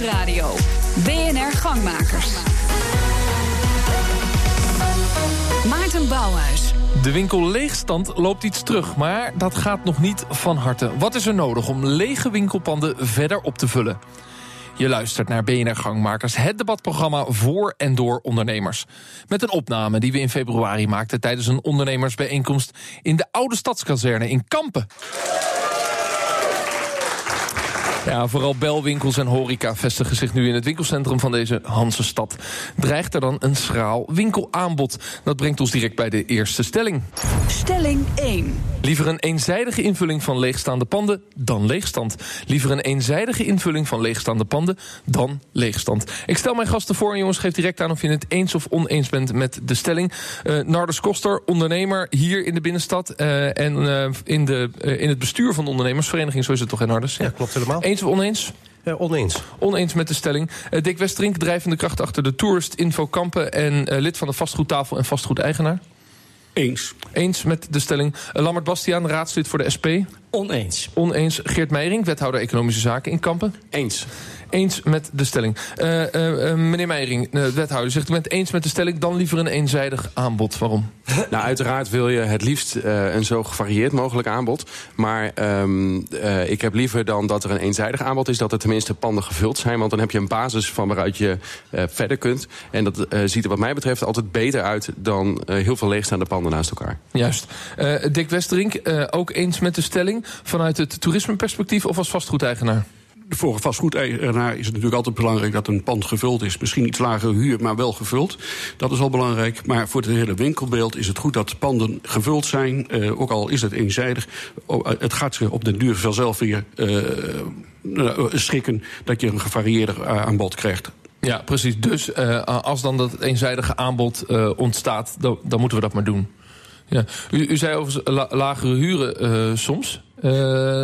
Nieuwsradio. BNR Gangmakers. Maarten Bouwhuis. De winkelleegstand loopt iets terug, maar dat gaat nog niet van harte. Wat is er nodig om lege winkelpanden verder op te vullen? Je luistert naar BNR Gangmakers, het debatprogramma voor en door ondernemers. Met een opname die we in februari maakten tijdens een ondernemersbijeenkomst in de oude stadskazerne in Kampen. Ja, vooral belwinkels en horeca vestigen zich nu in het winkelcentrum van deze Hansestad. Dreigt er dan een schraal winkelaanbod? Dat brengt ons direct bij de eerste stelling. Stelling 1. Liever een eenzijdige invulling van leegstaande panden dan leegstand. Liever een eenzijdige invulling van leegstaande panden dan leegstand. Ik stel mijn gasten voor en jongens, geef direct aan of je het eens of oneens bent met de stelling. Uh, Nardus Koster, ondernemer hier in de binnenstad uh, en uh, in, de, in het bestuur van de ondernemersvereniging, zo is het toch, hè Nardus? Ja, klopt helemaal. Eens of oneens? Ja, oneens. Oneens met de stelling. Uh, Dick Westerink, drijvende kracht achter de Tourist Info Kampen... en uh, lid van de vastgoedtafel en vastgoedeigenaar. Eens. Eens met de stelling. Uh, Lammert Bastiaan, raadslid voor de SP. Oneens. Oneens. Geert Meijering, wethouder Economische Zaken in Kampen. Eens. Eens met de stelling. Uh, uh, meneer Meijering, wethouder, zegt u bent eens met de stelling... dan liever een eenzijdig aanbod. Waarom? Nou, uiteraard wil je het liefst een zo gevarieerd mogelijk aanbod. Maar um, ik heb liever dan dat er een eenzijdig aanbod is... dat er tenminste panden gevuld zijn. Want dan heb je een basis van waaruit je verder kunt. En dat ziet er wat mij betreft altijd beter uit... dan heel veel leegstaande panden naast elkaar. Juist. Dick Westerink, ook eens met de stelling... vanuit het toerismeperspectief of als vastgoedeigenaar? Voor een vastgoedeigenaar is het natuurlijk altijd belangrijk dat een pand gevuld is. Misschien iets lagere huur, maar wel gevuld. Dat is al belangrijk. Maar voor het hele winkelbeeld is het goed dat panden gevuld zijn. Uh, ook al is het eenzijdig. Het gaat zich op den duur vanzelf weer schikken dat je een gevarieerder aanbod krijgt. Ja, precies. Dus als dan dat eenzijdige aanbod ontstaat, dan, dan, moeten we dat maar doen. Ja. U, u zei over la lagere huren soms. Uh,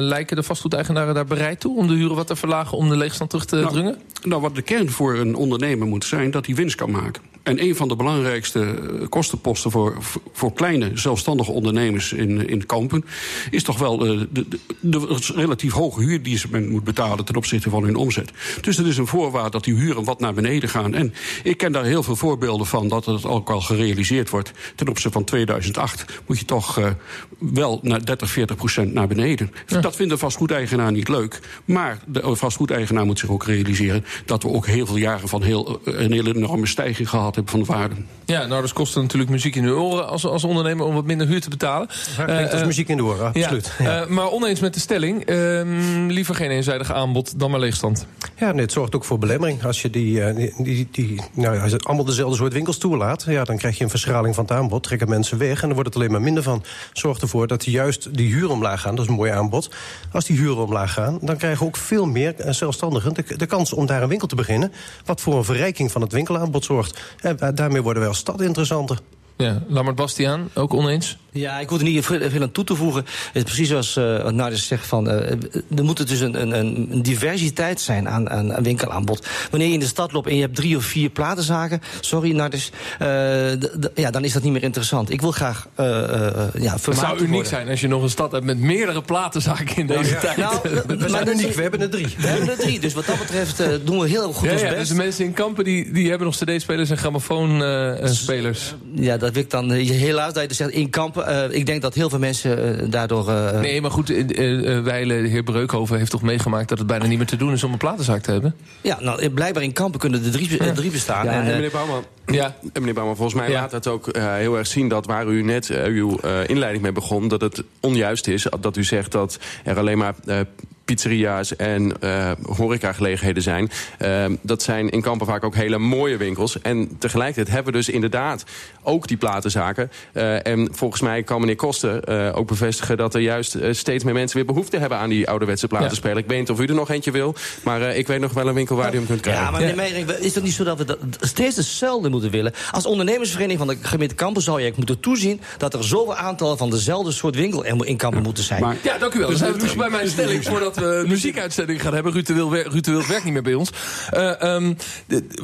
lijken de vastgoedeigenaren daar bereid toe om de huren wat te verlagen om de leegstand terug te nou, dringen? Nou, wat de kern voor een ondernemer moet zijn, dat hij winst kan maken. En een van de belangrijkste kostenposten voor, voor kleine zelfstandige ondernemers in, in Kampen is toch wel de, de, de, relatief hoge huur die ze moet betalen ten opzichte van hun omzet. Dus dat is een voorwaarde dat die huren wat naar beneden gaan. En ik ken daar heel veel voorbeelden van dat het ook al gerealiseerd wordt. Ten opzichte van 2008 moet je toch uh, wel naar 30, 40 procent naar beneden. Ja. Dat vindt de vastgoedeigenaar niet leuk. Maar de vastgoedeigenaar moet zich ook realiseren dat we ook heel veel jaren van heel, een hele enorme stijging gehad hebben van de waarde. Ja, nou, dat kost natuurlijk muziek in de oren als, als ondernemer om wat minder huur te betalen. Uh, als muziek in de oren, absoluut. Ja, ja. Uh, maar oneens met de stelling, uh, liever geen eenzijdig aanbod dan maar leegstand. Ja, nee, het zorgt ook voor belemmering. Als je die, die, die, die nou, als het allemaal dezelfde soort winkels toelaat, ja, dan krijg je een verschraling van het aanbod, trekken mensen weg en dan wordt het alleen maar minder van. Zorgt ervoor dat juist die huren omlaag gaan, dat is een mooi aanbod. Als die huren omlaag gaan, dan krijgen we ook veel meer zelfstandigen de, de kans om daar een winkel te beginnen, wat voor een verrijking van het winkelaanbod zorgt. En daarmee worden wij als stad interessanter. Ja, Lammert Bastiaan, ook oneens? Ja, ik wil er niet veel aan toe te voegen. Het is precies zoals uh, wat Nardis zegt, van, uh, er moet dus een, een, een diversiteit zijn aan, aan, aan, winkelaanbod. Wanneer je in de stad loopt en je hebt drie of vier platenzaken, sorry Nardis, uh, ja, dan is dat niet meer interessant. Ik wil graag uh, ja, Het zou uniek worden. zijn als je nog een stad hebt met meerdere platenzaken in deze ja. tijd. Nou, we zijn uniek, we hebben er drie. We hebben er drie, dus wat dat betreft doen we heel goed ja, ons ja, best. Dus de mensen in Kampen die, die hebben nog cd-spelers en grammofoonspelers. ja, dat wil ik dan helaas dat je dus zegt in Kampen. Uh, ik denk dat heel veel mensen uh, daardoor... Uh, nee, maar goed, uh, Weile, de heer Breukhoven heeft toch meegemaakt... dat het bijna niet meer te doen is om een platenzaak te hebben? Ja, nou, blijkbaar in Kampen kunnen er drie, ja. drie bestaan. Ja, en, en meneer Bouwman, ja. En meneer Bouwman, volgens mij ja. laat het ook heel erg zien... dat waar u net uw inleiding mee begon... dat het onjuist is dat u zegt dat er alleen maar pizzeria's en uh, horecagelegenheden zijn. Uh, dat zijn in Kampen vaak ook hele mooie winkels. En tegelijkertijd hebben we dus inderdaad ook die platenzaken. Uh, en volgens mij kan meneer Koster ook bevestigen... dat er juist steeds meer mensen weer behoefte hebben... aan die ouderwetse platenspeler. Ja. Ik weet niet of u er nog eentje wil. Maar ik weet nog wel een winkel waar u hem kunt krijgen. Ja, maar meneer Meijering, is het niet zo dat we dat steeds hetzelfde moeten willen? Als ondernemersvereniging van de gemeente Kampen... zou je moeten toezien dat er zoveel aantal van dezelfde soort winkel in Kampen ja. moeten zijn. Maar, ja, dank u wel. We terug bij mijn stelling... voordat dat we een muziekuitzending gaan hebben. Ruud de Wil, Ruud de Wil werkt niet meer bij ons. Eh, ehm,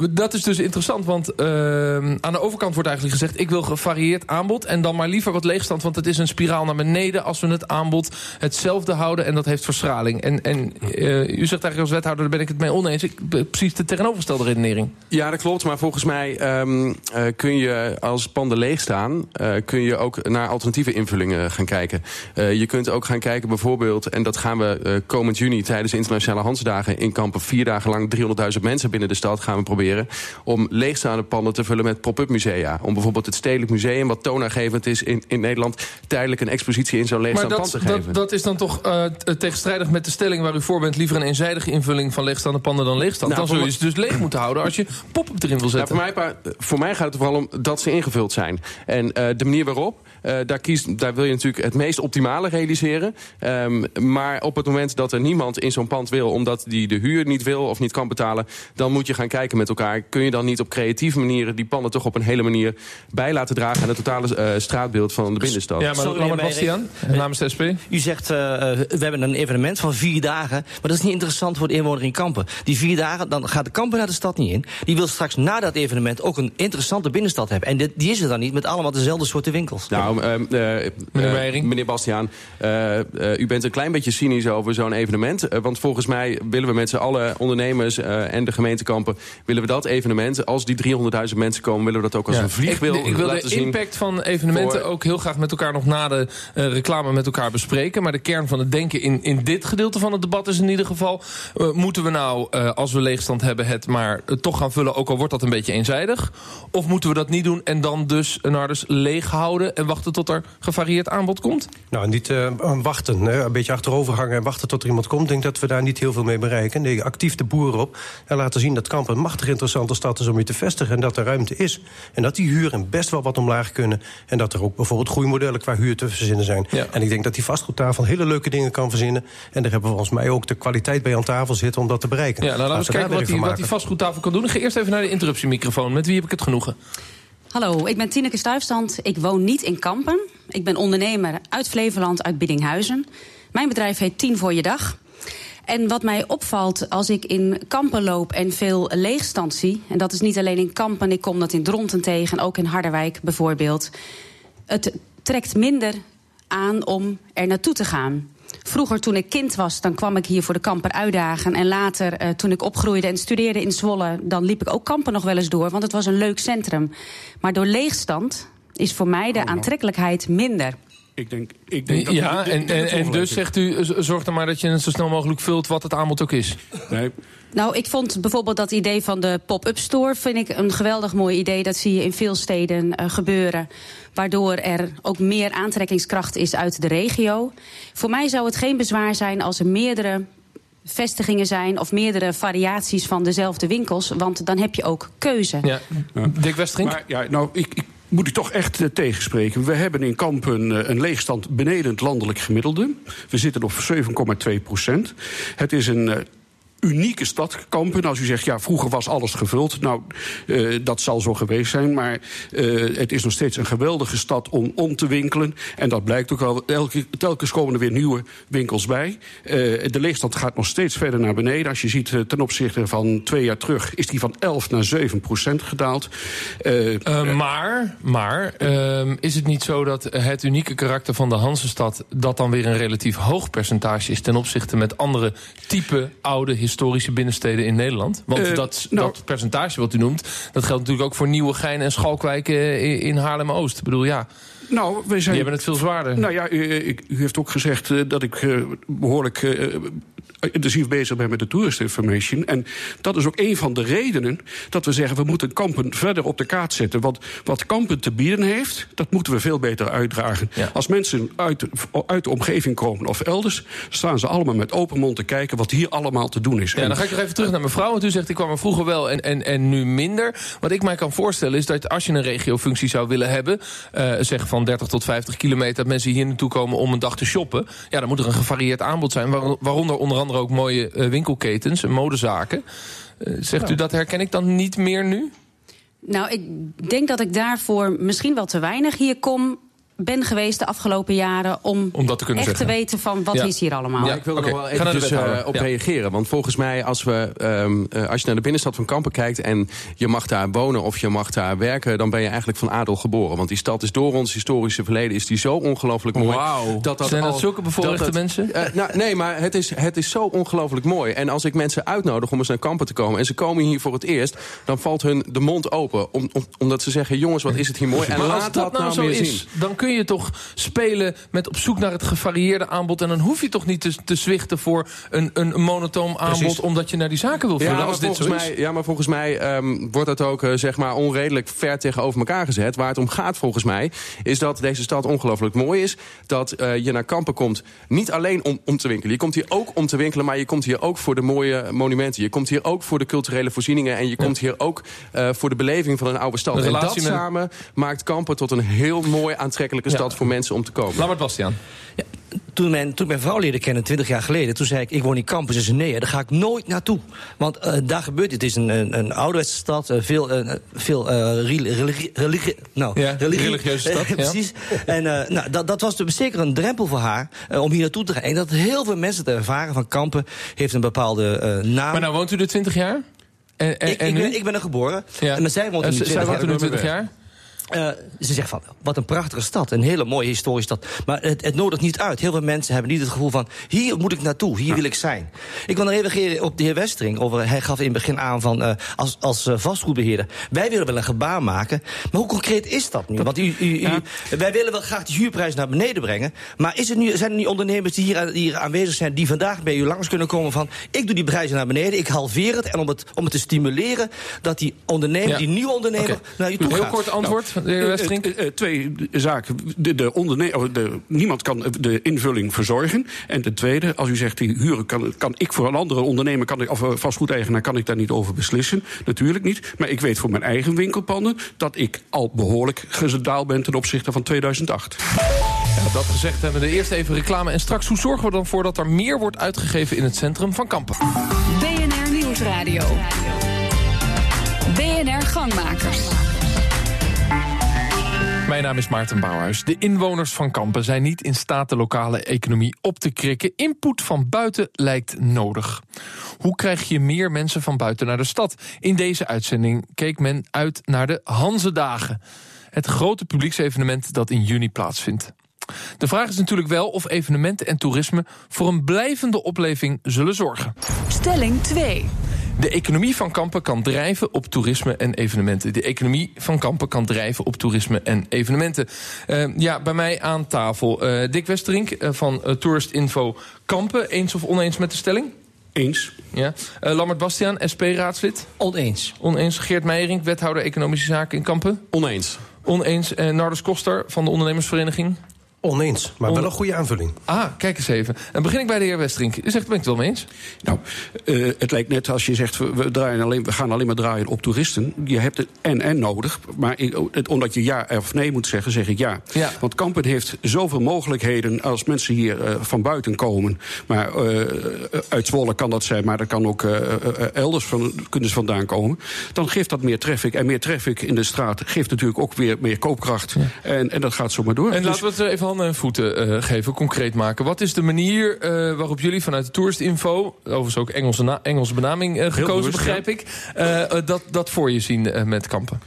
dat is dus interessant, want ehm, aan de overkant wordt eigenlijk gezegd... ik wil gevarieerd aanbod en dan maar liever wat leegstand... want het is een spiraal naar beneden als we het aanbod hetzelfde houden... en dat heeft verstraling. En, en eh, u zegt eigenlijk als wethouder, daar ben ik het mee oneens. Ik, precies de tegenovergestelde redenering. Ja, dat klopt. Maar volgens mij ehm, eh, kun je als panden leeg staan... eh, kun je ook naar alternatieve invullingen gaan kijken. Eh, je kunt ook gaan kijken bijvoorbeeld... en dat gaan we eh, komend juni tijdens de Internationale Hansdagen... in Kampen vier dagen lang 300.000 mensen binnen de stad gaan we proberen... om leegstaande panden te vullen met pop-up musea. Om bijvoorbeeld het Stedelijk Museum, wat toonaangevend is in, in Nederland... tijdelijk een expositie in zo'n Maar leegstaand dat, pand te geven. dat, dat is dan toch eh, t- tegenstrijdig met de stelling waar u voor bent... liever een eenzijdige invulling van leegstaande panden dan leegstand. Nou, dan zul je ze dus leeg moeten houden als je pop-up erin wil Nou, zetten. voor, mij, voor mij gaat het vooral om dat ze ingevuld zijn. En eh, de manier waarop, eh, daar, kiest, daar wil je natuurlijk het meest optimale realiseren. Ehm, maar op het moment dat er niemand in zo'n pand wil... omdat die de huur niet wil of niet kan betalen... dan moet je gaan kijken met elkaar. Kun je dan niet op creatieve manieren die panden toch op een hele manier... bij laten dragen aan het totale eh, straatbeeld van de binnenstad? ja, maar Sorry, Lambert meneer Bastiaan, namens de SP. U zegt, eh, eh, we hebben een evenement van vier dagen. Maar dat is niet interessant voor de inwoner in Kampen. Die vier dagen, dan gaat de Kampen naar de stad niet in. Die wil straks na dat evenement ook een interessante binnenstad hebben. En dit, die is er dan niet met allemaal dezelfde soorten winkels. Nou, ehm, eh, Meneer meneer Bastiaan, u bent een klein beetje cynisch over zo'n evenement. Eh, want volgens mij willen we met z'n allen, ondernemers eh, en de gemeentekampen... willen we dat evenement, als die 300.000 mensen komen... willen we dat ook als Ja. een vliegwiel ik, ik wil de impact van evenementen voor- ook heel graag met elkaar nog na de eh, reclame met elkaar bespreken. Maar de kern van het denken in, in dit gedeelte van het debat is in ieder geval... eh, moeten we nou, eh, als we leegstand hebben, het maar toch gaan vullen... ook al wordt dat een beetje eenzijdig? Of moeten we dat niet doen en dan dus een harders leeg houden... en wachten tot er gevarieerd aanbod komt? Nou, niet eh, wachten. Hè. Een beetje achterover hangen en wachten tot er iemand komt. Ik denk dat we daar niet heel veel mee bereiken. Nee, actief de boeren op. En laten zien dat Kampen een machtig interessante stad is om je te vestigen. En dat er ruimte is. En dat die huren best wel wat omlaag kunnen. En dat er ook bijvoorbeeld groeimodellen qua huur te verzinnen zijn. Ja. En ik denk dat die vastgoedtafel hele leuke dingen kan verzinnen. En daar hebben we volgens mij ook de kwaliteit bij aan tafel zitten om dat te bereiken. Ja, nou, laten we eens kijken wat die, wat vastgoedtafel kan doen. Ik ga eerst even naar de interruptiemicrofoon. Met wie heb ik het genoegen? Hallo, ik ben Tineke Stuifstand. Ik woon niet in Kampen. Ik ben ondernemer uit Flevoland, uit Biddinghuizen. Mijn bedrijf heet Tien voor je dag. En wat mij opvalt als ik in Kampen loop en veel leegstand zie... en dat is niet alleen in Kampen, ik kom dat in Dronten tegen... ook in Harderwijk bijvoorbeeld... het trekt minder aan om er naartoe te gaan. Vroeger, toen ik kind was, dan kwam ik hier voor de kamper uitdagen. En later, eh, toen ik opgroeide en studeerde in Zwolle... dan liep ik ook kampen nog wel eens door, want het was een leuk centrum. Maar door leegstand is voor mij de aantrekkelijkheid minder. Ik denk, ik denk dat Ja, ik- ik en, en, en dus zegt u, z- zorg er maar dat je het zo snel mogelijk vult... wat het aanbod ook is. Nee, Nou, ik vond bijvoorbeeld dat idee van de pop-up store... vind ik een geweldig mooi idee. Dat zie je in veel steden eh, gebeuren. Waardoor er ook meer aantrekkingskracht is uit de regio. Voor mij zou het geen bezwaar zijn als er meerdere vestigingen zijn... of meerdere variaties van dezelfde winkels. Want dan heb je ook keuze. Ja. Dick Westerink? Maar ja, nou, ik, ik moet u toch echt eh, tegenspreken. We hebben in Kampen eh, een leegstand beneden het landelijk gemiddelde. We zitten op 7,2 procent. Het is een. Unieke stad, Kampen. Als u zegt, ja, vroeger was alles gevuld. Nou, eh, dat zal zo geweest zijn. Maar eh, het is nog steeds een geweldige stad om om te winkelen. En dat blijkt ook al. Elke, telkens komen er weer nieuwe winkels bij. Eh, de leegstand gaat nog steeds verder naar beneden. Als je ziet ten opzichte van twee jaar terug... is die van 11 naar 7 procent gedaald. Maar maar is het niet zo dat het unieke karakter van de Hansestad... dat dan weer een relatief hoog percentage is... ten opzichte met andere type oude historische binnensteden in Nederland? Want Eh, dat, nou- dat percentage wat u noemt... dat geldt natuurlijk ook voor Nieuwegein en Schalkwijk eh, in, in Haarlem-Oost. Ik bedoel, ja, nou, we die zijn hebben het veel zwaarder. Nou ja, u, u heeft ook gezegd eh, dat ik eh, behoorlijk eh, intensief bezig ben met de tourist information. En dat is ook een van de redenen dat we zeggen... we moeten Kampen verder op de kaart zetten. Want wat Kampen te bieden heeft, dat moeten we veel beter uitdragen. Ja. Als mensen uit, uit de omgeving komen of elders... staan ze allemaal met open mond te kijken wat hier allemaal te doen is. Ja, En- dan ga ik nog even terug naar mevrouw. Want u zegt, ik kwam er vroeger wel en, en, en nu minder. Wat ik mij kan voorstellen is dat als je een regiofunctie zou willen hebben... zeg van 30 tot 50 kilometer... dat mensen hier naartoe komen om een dag te shoppen... ja, dan moet er een gevarieerd aanbod zijn. waar- waaronder onder andere ook mooie eh, winkelketens en modezaken. Eh, zegt u dat herken ik dan niet meer nu? Nou, ik denk dat ik daarvoor misschien wel te weinig hier kom ben geweest de afgelopen jaren om, Om dat te kunnen echt zeggen. te weten van wat Ja. is hier allemaal. Ja. ik wil er Oké, nog wel eventjes wethouder. eh, op Ja. reageren. Want volgens mij, als, we, ehm, eh, als je naar de binnenstad van Kampen kijkt... en je mag daar wonen of je mag daar werken... dan ben je eigenlijk van adel geboren. Want die stad is door ons historische verleden... is die zo ongelooflijk mooi. Wauw. Dat dat Zijn dat al- zulke bevoorrechte dat mensen? Eh, nou, nee, maar het is, het is zo ongelooflijk mooi. En als ik mensen uitnodig om eens naar Kampen te komen... en ze komen hier voor het eerst... dan valt hun de mond open. Om, om- omdat ze zeggen, jongens, wat is het hier mooi. En Maar laat als dat nou zo meer is, zien. dan kun je toch spelen met op zoek naar het gevarieerde aanbod. En dan hoef je toch niet te, te zwichten voor een, een monotoom aanbod... Precies. omdat je naar die zaken wil vullen, Ja, maar als dit zo mij, is. ja, maar volgens mij ehm, wordt dat ook eh, zeg maar onredelijk ver tegenover elkaar gezet. Waar het om gaat volgens mij is dat deze stad ongelooflijk mooi is. Dat eh, je naar Kampen komt niet alleen om, om te winkelen. Je komt hier ook om te winkelen, maar je komt hier ook voor de mooie monumenten. Je komt hier ook voor de culturele voorzieningen. En je komt hier ook eh, voor de beleving van een oude stad. En dat samen maakt Kampen tot een heel mooi aantrekkelijke Ja. stad voor mensen om te komen. Maar Bastiaan. Ja, toen, mijn, toen ik mijn vrouw leerde kennen, 20 jaar geleden, toen zei ik: Ik woon in Campus. Ze zei: Nee, daar ga ik nooit naartoe. Want eh, daar gebeurt het. Het is een, een, een ouderwetse stad, eh, veel, eh, veel eh, reli- religie, religie, nou, Ja, religieuze stad, ja. precies. En eh, nou, dat, dat was dus zeker een drempel voor haar om hier naartoe te gaan. En dat heel veel mensen te ervaren van Kampen heeft een bepaalde eh, naam. Maar nou woont u er 20 jaar? En, en, ik, en ik, nu? ben, ik ben er geboren. Ja. En maar zij woont er nu z- 20 zij jaar. Woont nu 20 jaar? Eh, ze zegt van, wat een prachtige stad. Een hele mooie historische stad. Maar het, het nodigt niet uit. Heel veel mensen hebben niet het gevoel van... hier moet ik naartoe, hier wil ik zijn. Ik wil nog even reageren op de heer Westering. Over, hij gaf in het begin aan van, eh, als, als eh, vastgoedbeheerder... wij willen wel een gebaar maken. Maar hoe concreet is dat nu? Want u, u, u- wij willen wel graag de huurprijs naar beneden brengen. Maar is er nu, zijn er niet ondernemers die hier, hier aanwezig zijn... die vandaag bij u langs kunnen komen van... ik doe die prijzen naar beneden, ik halveer het... en om het, om het te stimuleren dat die ondernemer, Ja. die nieuwe ondernemer... Oké. naar u toe Heel gaat. kort antwoord de heer Eh, eh, eh, twee zaken. De, de onderne- oh, de, niemand kan de invulling verzorgen. En ten tweede, als u zegt die huren kan, kan ik voor een andere ondernemer, kan ik, of vastgoedeigenaar, kan ik daar niet over beslissen. Natuurlijk niet. Maar ik weet voor mijn eigen winkelpanden dat ik al behoorlijk gedaald ben ten opzichte van 2008. Ja, dat gezegd hebben we de eerste even reclame. En straks, hoe zorgen we dan voor dat er meer wordt uitgegeven in het centrum van Kampen? BNR Nieuwsradio. BNR Gangmakers. Mijn naam is Maarten Bouwhuis. De inwoners van Kampen zijn niet in staat de lokale economie op te krikken. Input van buiten lijkt nodig. Hoe krijg je meer mensen van buiten naar de stad? In deze uitzending keek men uit naar de Hanzedagen. Het grote publieksevenement dat in juni plaatsvindt. De vraag is natuurlijk wel of evenementen en toerisme voor een blijvende opleving zullen zorgen. Stelling 2. De economie van Kampen kan drijven op toerisme en evenementen. De economie van Kampen kan drijven op toerisme en evenementen. Eh, ja, bij mij aan tafel eh, Dick Westerink eh, van Tourist Info Kampen. Eens of oneens met de stelling? Eens. Ja. Eh, Lambert Bastiaan, SP-raadslid. Oneens. Oneens. Geert Meijering, wethouder Economische Zaken in Kampen. Oneens. Oneens. Eh, Nardus Koster van de ondernemersvereniging. Oneens, maar wel een goede aanvulling. Ah, kijk eens even. Dan begin ik bij de heer Westerink. U zegt, ben ik het wel mee eens? Nou, eh, het lijkt net als je zegt, we, we draaien alleen, we gaan alleen maar draaien op toeristen. Je hebt het en-en nodig. Maar ik, het, omdat je ja of nee moet zeggen, zeg ik ja. Ja. Want Kampen heeft zoveel mogelijkheden als mensen hier eh, van buiten komen. Maar eh, uit Zwolle kan dat zijn, maar dat kan ook elders van, kunnen ze vandaan komen. Dan geeft dat meer traffic. En meer traffic in de straat geeft natuurlijk ook weer meer koopkracht. En, en dat gaat zomaar door. En Dus- laten we het even handen en voeten eh, geven, concreet maken. Wat is de manier eh, waarop jullie vanuit de Tourist Info... overigens ook Engelse, Engelse benaming eh, gekozen, bewust, begrijp ik... dat, dat voor je zien met kampen?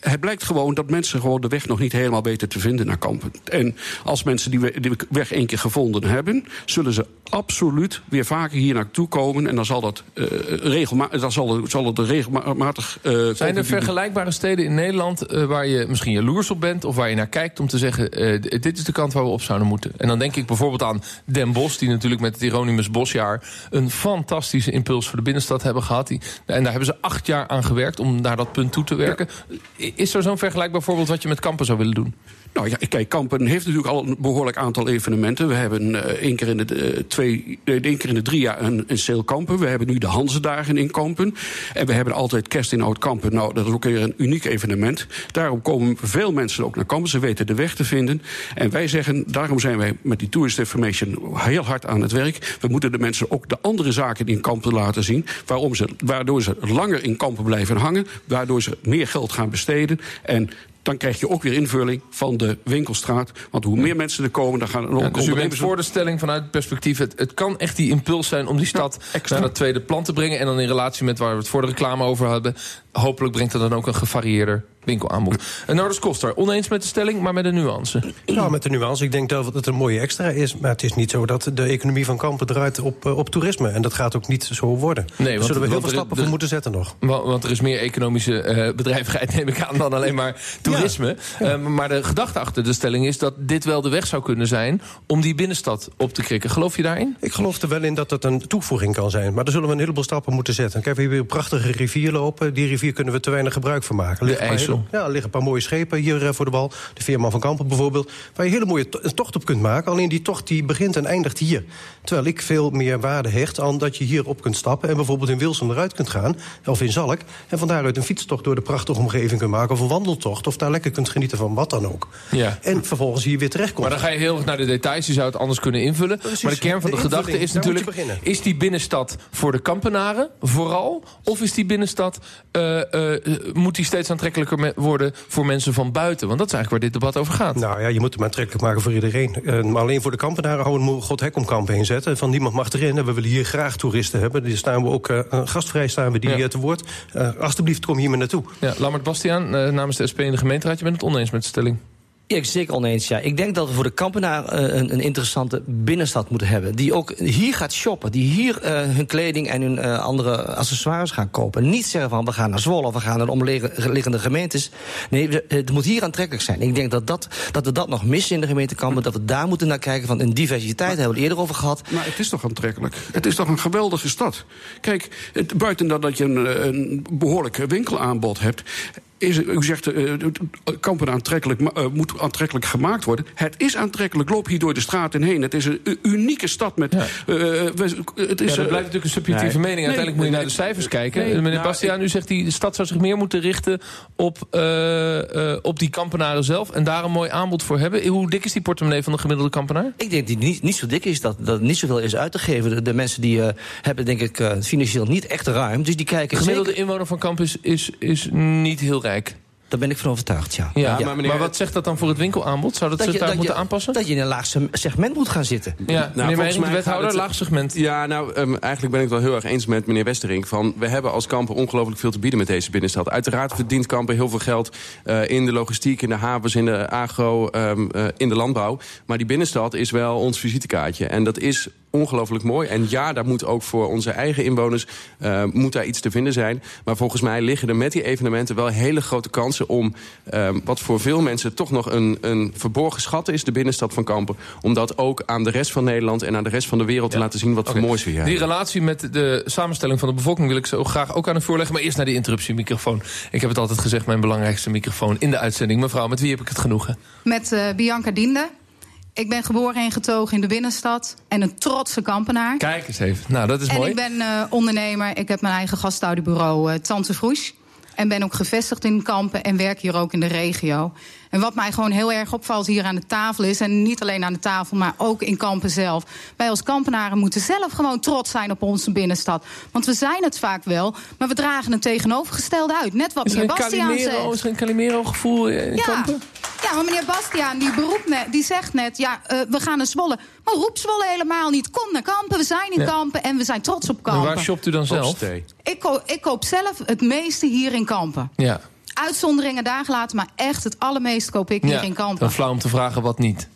Het blijkt gewoon dat mensen gewoon de weg nog niet helemaal weten te vinden naar Kampen. En als mensen die we- die weg één keer gevonden hebben, zullen ze absoluut weer vaker hier naartoe komen. En dan zal dat, eh regelmatig, dan zal, het- zal het regelmatig. eh, Zijn er vergelijkbare steden in Nederland... eh, waar je misschien jaloers op bent of waar je naar kijkt... om te zeggen, dit is de kant waar we op zouden moeten? En dan denk ik bijvoorbeeld aan Den Bosch... die natuurlijk met het Hieronymus Bosjaar... een fantastische impuls voor de binnenstad hebben gehad. Die, en daar hebben ze acht jaar aan gewerkt om naar dat punt toe te werken. Is er zo'n vergelijkbaar voorbeeld wat je met kampen zou willen doen? Nou ja, kijk, Kampen heeft natuurlijk al een behoorlijk aantal evenementen. We hebben eh, één, keer in de, eh, twee, één keer in de drie jaar een, een Kampen. We hebben nu de Hansedagen in Kampen. En we hebben altijd kerst in Oud-Kampen. Nou, dat is ook weer een uniek evenement. Daarom komen veel mensen ook naar Kampen. Ze weten de weg te vinden. En wij zeggen, daarom zijn wij met die Tourist Information heel hard aan het werk. We moeten de mensen ook de andere zaken in Kampen laten zien. Waarom ze, waardoor ze langer in Kampen blijven hangen. Waardoor ze meer geld gaan besteden. En dan krijg je ook weer invulling van de winkelstraat. Want hoe meer mensen er komen, dan gaan er ook Ja, dus u bent voor de stelling vanuit het perspectief... Het, het kan echt die impuls zijn om die stad extra. naar dat tweede plan te brengen... en dan in relatie met waar we het voor de reclame over hadden... hopelijk brengt dat dan ook een gevarieerder winkelaanbod. En Nordus Koster, oneens met de stelling, maar met een nuance. Nou, met de nuance. Ik denk dat het een mooie extra is. Maar het is niet zo dat de economie van Kampen draait op, eh, op toerisme. En dat gaat ook niet zo worden. Nee, Daar want- zullen we heel veel stappen er- voor moeten zetten nog. Wa- Want er is meer economische eh, bedrijvigheid, neem ik aan, dan alleen maar toerisme. Eh, maar de gedachte achter de stelling is dat dit wel de weg zou kunnen zijn... om die binnenstad op te krikken. Geloof je daarin? Ik geloof er wel in dat het een toevoeging kan zijn. Maar daar zullen we een heleboel stappen moeten zetten. Kijk, we hebben hier een prachtige rivier lopen. Die rivier kunnen we te weinig gebruik van maken. Er een ja, er liggen een paar mooie schepen hier eh, voor de wal. De Veerman van Kampen bijvoorbeeld. Waar je hele mooie to- een tocht op kunt maken. Alleen die tocht die begint en eindigt hier. Terwijl ik veel meer waarde hecht aan dat je hier op kunt stappen... en bijvoorbeeld in Wilsum eruit kunt gaan, of in Zalk... en van daaruit een fietstocht door de prachtige omgeving kunt maken... of een wandeltocht, of daar lekker kunt genieten van wat dan ook. Ja. En vervolgens hier weer terechtkomt. Maar dan ga je heel erg naar de details. Je zou het anders kunnen invullen. Precies. Maar de kern van de, De gedachte is natuurlijk... is die binnenstad voor de kampenaren vooral? Of is die binnenstad... eh, eh, moet die steeds aantrekkelijker me- worden voor mensen van buiten? Want dat is eigenlijk waar dit debat over gaat. Nou ja, je moet hem aantrekkelijk maken voor iedereen. Eh, maar alleen voor de kampenaren houden we een god hek om kampen heen zetten. Van niemand mag erin. En we willen hier graag toeristen hebben. Die staan we ook eh, gastvrij staan we die Ja. eh, te woord. Alsjeblieft, kom hier maar naartoe. Ja, Lammert Bastiaan, namens de SP in de gemeenteraad... je bent het oneens met de stelling. Ja, zeker oneens. Ja. Ik denk dat we voor de kampenaar eh, een, een interessante binnenstad moeten hebben. Die ook hier gaat shoppen. Die hier eh, hun kleding en hun eh, andere accessoires gaan kopen. Niet zeggen van we gaan naar Zwolle of we gaan naar de omliggende gemeentes. Nee, het moet hier aantrekkelijk zijn. Ik denk dat, dat, dat we dat nog missen in de gemeente Kampen. Dat we daar moeten naar kijken. Van een diversiteit hebben we het eerder over gehad. Maar het is toch aantrekkelijk? Het is toch een geweldige stad? Kijk, buiten dat, dat je een, een behoorlijk winkelaanbod hebt... Is, u zegt, eh, kampen aantrekkelijk, ma- eh, moet aantrekkelijk gemaakt worden. Het is aantrekkelijk. Loop hier door de straten heen. Het is een unieke stad met... Ja. eh, we- het Ja, is, dat eh, blijft natuurlijk een subjectieve nee. mening. Uiteindelijk moet je naar de cijfers kijken. Meneer nou, Bastiaan, u zegt die de stad zou zich meer moeten richten op, eh, eh, op die kampenaren zelf... en daar een mooi aanbod voor hebben. Hoe dik is die portemonnee van de gemiddelde kampenaar? Ik denk dat die niet, niet zo dik is, dat, dat niet zoveel is uit te geven. De, de mensen die eh, hebben denk ik eh, financieel niet echt ruim. Dus die De kijken gemiddelde zeker- inwoner van Kamp is, is, is niet heel Daar ben ik van overtuigd, ja. Ja, maar maar, meneer- wat zegt dat dan voor het winkelaanbod? Zou dat, Dat ze je, het daar moeten je, aanpassen? dat je in een laag se- segment moet gaan zitten. ja, volgens meneer de wethouder, het- laag segment. Ja, nou, ehm, eigenlijk ben ik het wel heel erg eens met meneer Westerink. Van, we hebben als Kampen ongelooflijk veel te bieden met deze binnenstad. Uiteraard verdient Kampen heel veel geld eh, in de logistiek, in de havens, in de agro, ehm, eh, in de landbouw. Maar die binnenstad is wel ons visitekaartje. En dat is ongelooflijk mooi. En ja, daar moet ook voor onze eigen inwoners eh, moet daar iets te vinden zijn. Maar volgens mij liggen er met die evenementen wel hele grote kansen om... ehm, wat voor veel mensen toch nog een, een verborgen schat is, de binnenstad van Kampen... om dat ook aan de rest van Nederland en aan de rest van de wereld te laten zien... wat Oké. voor moois we hier Die relatie met de samenstelling van de bevolking wil ik zo graag ook aan u voorleggen. Maar eerst naar die interruptiemicrofoon. Ik heb het altijd gezegd, mijn belangrijkste microfoon in de uitzending. Mevrouw, met wie heb ik het genoegen? Met eh, Bianca Diende. Ik ben geboren en getogen in de binnenstad. En een trotse kampenaar. Kijk eens even. Nou, dat is en mooi. ik ben eh, ondernemer. Ik heb mijn eigen gastouderbureau eh, Tante Vroes. En ben ook gevestigd in Kampen en werk hier ook in de regio. En wat mij gewoon heel erg opvalt hier aan de tafel is... en niet alleen aan de tafel, maar ook in Kampen zelf... wij als Kampenaren moeten zelf gewoon trots zijn op onze binnenstad. Want we zijn het vaak wel, maar we dragen het tegenovergestelde uit. Net wat meneer Bastiaan Calimero, zegt. is er een Calimero-gevoel in Ja. Kampen? Ja, maar meneer Bastiaan die, beroept net, die zegt net... ja, eh, we gaan naar Zwolle. Maar roep Zwolle helemaal niet. Kom naar Kampen, we zijn in Ja. Kampen... en we zijn trots op En Kampen. waar shopt u dan zelf? Ik, ko- ik koop zelf het meeste hier in Kampen. Ja. Uitzonderingen daar gelaten, maar echt het allermeeste koop ik hier in Kampen. Dan flauw om te vragen wat niet.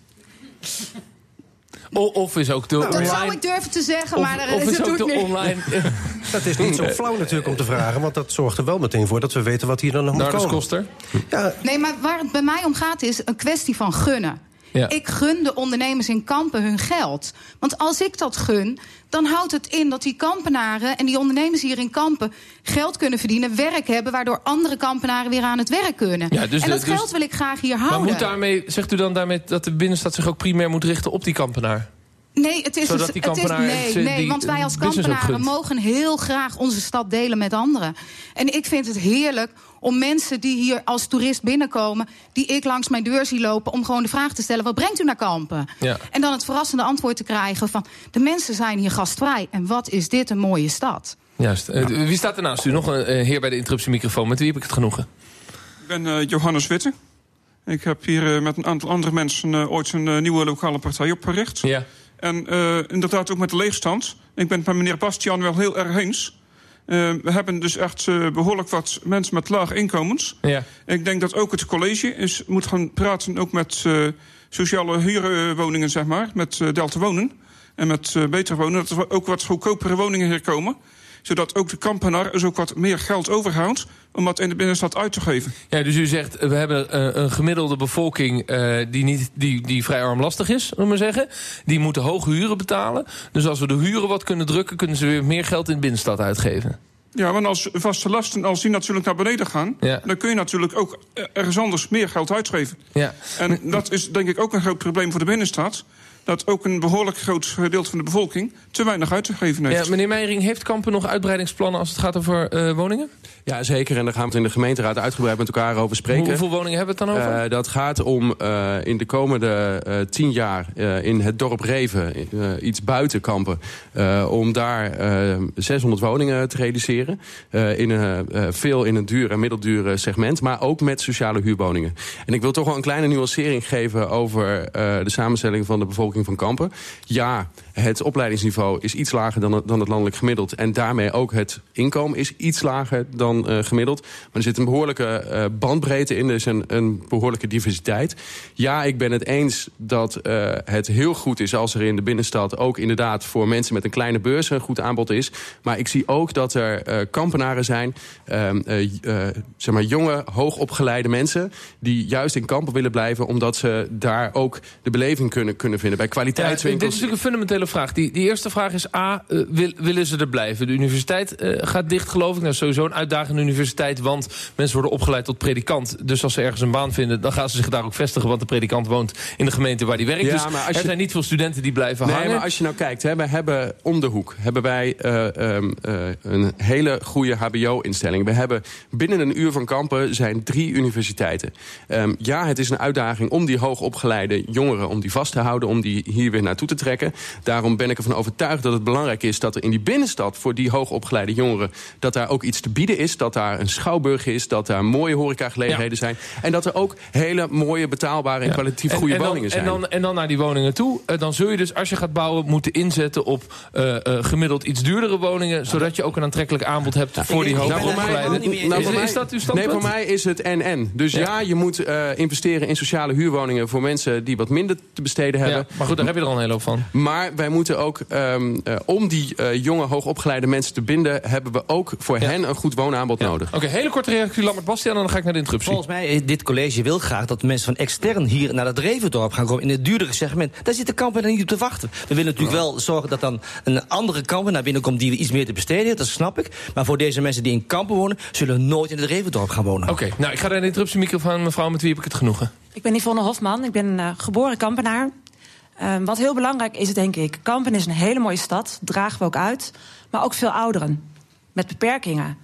O- of is ook de Nou, Dat online... zou ik durven te zeggen, maar of, daar of is het ook doet de niet. online... Dat is niet zo flauw natuurlijk om te vragen. Want dat zorgt er wel meteen voor dat we weten wat hier dan nog moet komen. Koster? Ja, Nee, maar waar het bij mij om gaat is een kwestie van gunnen. Ja. Ik gun de ondernemers in Kampen hun geld. Want als ik dat gun, dan houdt het in dat die kampenaren en die ondernemers hier in Kampen geld kunnen verdienen, werk hebben, waardoor andere kampenaren weer aan het werk kunnen. Ja, dus en dat de- dus- geld wil ik graag hier Maar houden. moet daarmee, zegt u dan daarmee dat de binnenstad zich ook primair moet richten op die kampenaar? Nee, het is, Zodat die het is nee, het, nee, die want wij als kampenaren mogen heel graag onze stad delen met anderen. En ik vind het heerlijk om mensen die hier als toerist binnenkomen, die ik langs mijn deur zie lopen, om gewoon de vraag te stellen: wat brengt u naar Kampen? Ja. En dan het verrassende antwoord te krijgen van de mensen zijn hier gastvrij en wat is dit een mooie stad? Juist. Eh, wie staat er naast u? Nog een eh, heer bij de interruptiemicrofoon. Met wie heb ik het genoegen? Ik ben eh, Johannes Witte. Ik heb hier met een aantal andere mensen ooit een nieuwe lokale partij opgericht. Ja. En inderdaad ook met de leegstand. Ik ben het met meneer Bastiaan wel heel erg eens. we hebben dus echt behoorlijk wat mensen met laag inkomens. Ja. Ik denk dat ook het college is, moet gaan praten ook met sociale huurwoningen, zeg maar. Met Delta Wonen en met Beter Wonen. Dat er ook wat goedkopere woningen hier komen zodat ook de kampenaar dus ook wat meer geld overhoudt om dat in de binnenstad uit te geven. Ja, dus u zegt, we hebben een, een gemiddelde bevolking uh, die, niet, die, die vrij armlastig is, om maar zeggen. Die moeten hoge huren betalen. Dus als we de huren wat kunnen drukken, kunnen ze weer meer geld in de binnenstad uitgeven. Ja, want als vaste lasten, als die natuurlijk naar beneden gaan... Ja. dan kun je natuurlijk ook ergens anders meer geld uitgeven. Ja. En dat is denk ik ook een groot probleem voor de binnenstad dat ook een behoorlijk groot gedeelte van de bevolking te weinig uit te geven heeft. Ja, meneer Meijering, heeft Kampen nog uitbreidingsplannen als het gaat over uh, woningen? Ja, zeker. En daar gaan we het in de gemeenteraad uitgebreid met elkaar over spreken. hoeveel woningen hebben we het dan over? Uh, dat gaat om uh, in de komende tien jaar in het dorp Reven, iets buiten Kampen... om daar 600 woningen te realiseren. in, veel in een duur en middelduur segment, maar ook met sociale huurwoningen. En ik wil toch wel een kleine nuancering geven over de samenstelling van de bevolking van Kampen. Ja, het opleidingsniveau is iets lager dan het, dan het landelijk gemiddeld. En daarmee ook het inkomen is iets lager dan uh, gemiddeld. Maar er zit een behoorlijke uh, bandbreedte in, dus een, een, behoorlijke diversiteit. Ja, ik ben het eens dat uh, het heel goed is als er in de binnenstad... ook inderdaad voor mensen met een kleine beurs een goed aanbod is. Maar ik zie ook dat er kampenaren zijn, ehm, zeg maar jonge, hoogopgeleide mensen... die juist in kampen willen blijven... omdat ze daar ook de beleving kunnen, kunnen vinden bij kwaliteitswinkels. Ja, dit is natuurlijk een fundamentele vraag. Die, die eerste vraag is A, wil, willen ze er blijven? De universiteit uh, gaat dicht, geloof ik. Nou, sowieso een uitdagende universiteit, want mensen worden opgeleid tot predikant. Dus als ze ergens een baan vinden, dan gaan ze zich daar ook vestigen... want de predikant woont in de gemeente waar die werkt. Ja, dus maar als er je... zijn niet veel studenten die blijven nee, hangen. maar als je nou kijkt, hè, we hebben om de hoek... hebben wij uh, um, een hele goede hbo-instelling. We hebben binnen een uur van kampen zijn drie universiteiten. Um, ja, het is een uitdaging om die hoogopgeleide jongeren... om die vast te houden, om die hier weer naartoe te trekken. Daarom ben ik ervan overtuigd dat het belangrijk is... dat er in die binnenstad voor die hoogopgeleide jongeren... dat daar ook iets te bieden is, dat daar een schouwburg is... dat daar mooie horecagelegenheden ja. zijn... en dat er ook hele mooie, betaalbare en ja. kwalitatief goede en woningen zijn. En dan, en dan naar die woningen toe. Uh, dan zul je dus, als je gaat bouwen, moeten inzetten op uh, uh, gemiddeld iets duurdere woningen... zodat je ook een aantrekkelijk aanbod hebt ja, voor die hoogopgeleide. Nou, nou, is, is, dat uw standpunt? Nee, voor mij is het en-en. Dus ja, ja je moet investeren in sociale huurwoningen... voor mensen die wat minder te besteden hebben. Maar goed, daar heb je er al een hele hoop van. Maar wij moeten ook, um, uh, om die uh, jonge, hoogopgeleide mensen te binden... hebben we ook voor ja. hen een goed woonaanbod ja. nodig. Oké, okay, hele korte reactie, Lambert Bastiaan, en dan ga ik naar de interruptie. Volgens mij, dit college wil graag dat mensen van extern hier naar het Revendorp gaan komen... in het duurdere segment. Daar zit de kamper niet op te wachten. We willen natuurlijk wel zorgen dat dan een andere kamper naar binnen komt... die iets meer te besteden heeft, dat snap ik. Maar voor deze mensen die in kampen wonen... zullen nooit in het Revendorp gaan wonen. Oké, okay, nou, ik ga naar de interruptiemicrofoon, mevrouw, met wie heb ik het genoegen? Ik ben Yvonne Hofman, ik ben uh, geboren kampenaar. Um, wat heel belangrijk is, denk ik. Kampen is een hele mooie stad, dragen we ook uit. Maar ook veel ouderen met beperkingen.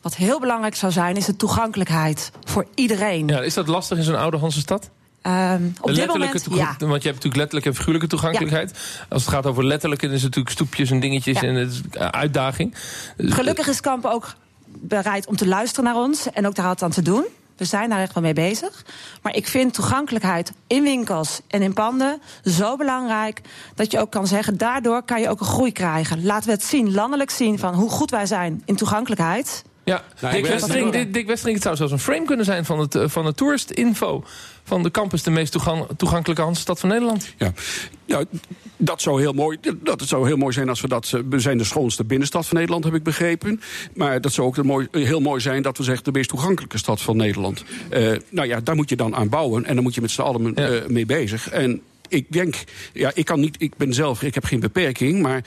Wat heel belangrijk zou zijn, is de toegankelijkheid voor iedereen. Ja, is dat lastig in zo'n ouderhandse stad? Um, op dit moment, ja. Want je hebt natuurlijk letterlijke en figuurlijke toegankelijkheid. Ja. Als het gaat over letterlijke, dan is het natuurlijk stoepjes en dingetjes ja. en het is uitdaging. Gelukkig is Kampen ook bereid om te luisteren naar ons en ook daar wat aan te doen. We zijn daar echt wel mee bezig. Maar ik vind toegankelijkheid in winkels en in panden zo belangrijk dat je ook kan zeggen, daardoor kan je ook een groei krijgen. Laten we het zien, landelijk zien van hoe goed wij zijn in toegankelijkheid. Ja, nou, Dick, Westring, Dick, Dick Westring, het zou zelfs een frame kunnen zijn van het, van het tourist info van de campus, de meest toegang, toegankelijke handstad van Nederland. Ja. ja, dat zou heel mooi. Dat het zou heel mooi zijn als we dat. We zijn de schoonste binnenstad van Nederland, heb ik begrepen. Maar dat zou ook mooi, heel mooi zijn dat we zeggen de meest toegankelijke stad van Nederland. Uh, nou ja, daar moet je dan aan bouwen en dan moet je met z'n allen ja. uh, mee bezig. En ik denk, ja, ik kan niet, ik ben zelf, ik heb geen beperking, maar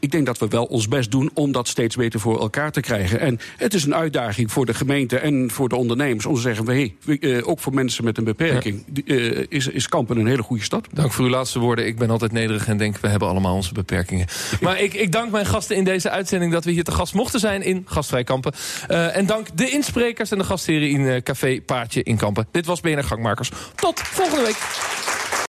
ik denk dat we wel ons best doen om dat steeds beter voor elkaar te krijgen. En het is een uitdaging voor de gemeente en voor de ondernemers om te zeggen: hey, uh, ook voor mensen met een beperking ja. uh, is, is Kampen een hele goede stad. Dank voor uw laatste woorden. Ik ben altijd nederig en denk: we hebben allemaal onze beperkingen. maar ik, ik dank mijn gasten in deze uitzending dat we hier te gast mochten zijn in Gastvrij Kampen. Uh, en dank de insprekers en de gastheren in Café Paardje in Kampen. Dit was BNR Gangmakers. Tot volgende week.